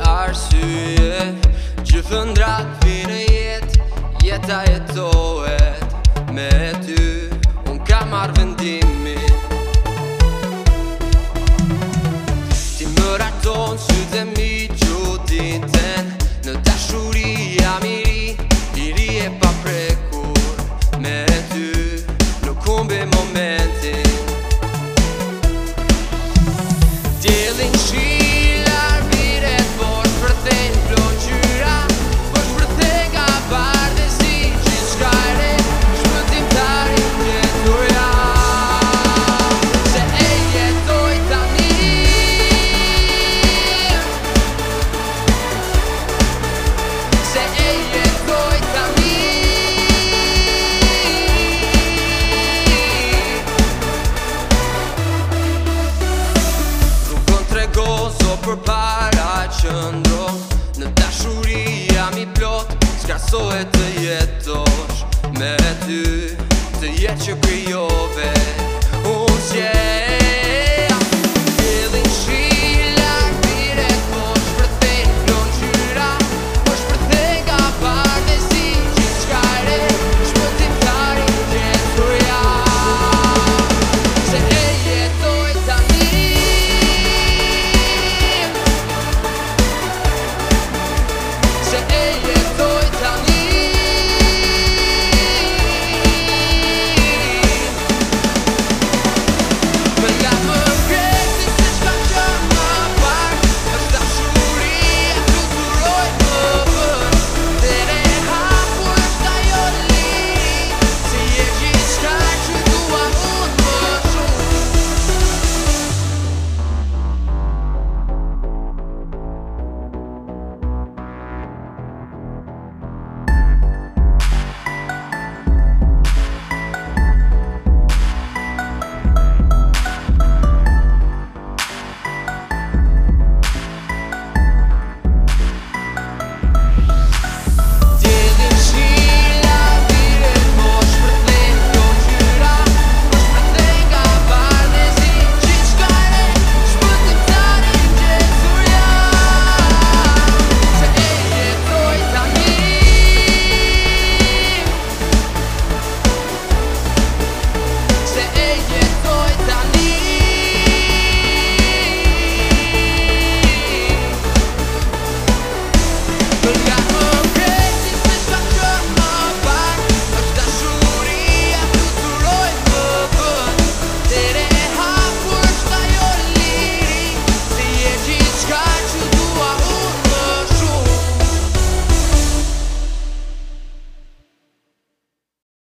arsye Gjithën drak vire jet Jeta jetohet Me ty Unë ka marrë vendimi Ti më raton Sy të mi gjuditen Në dashuri jam i ri I ri e pa prekur Me ty Në kumbi momentin Djelin shi do jo për para ndro Në dashuria mi plot, s'ka sohet të jetë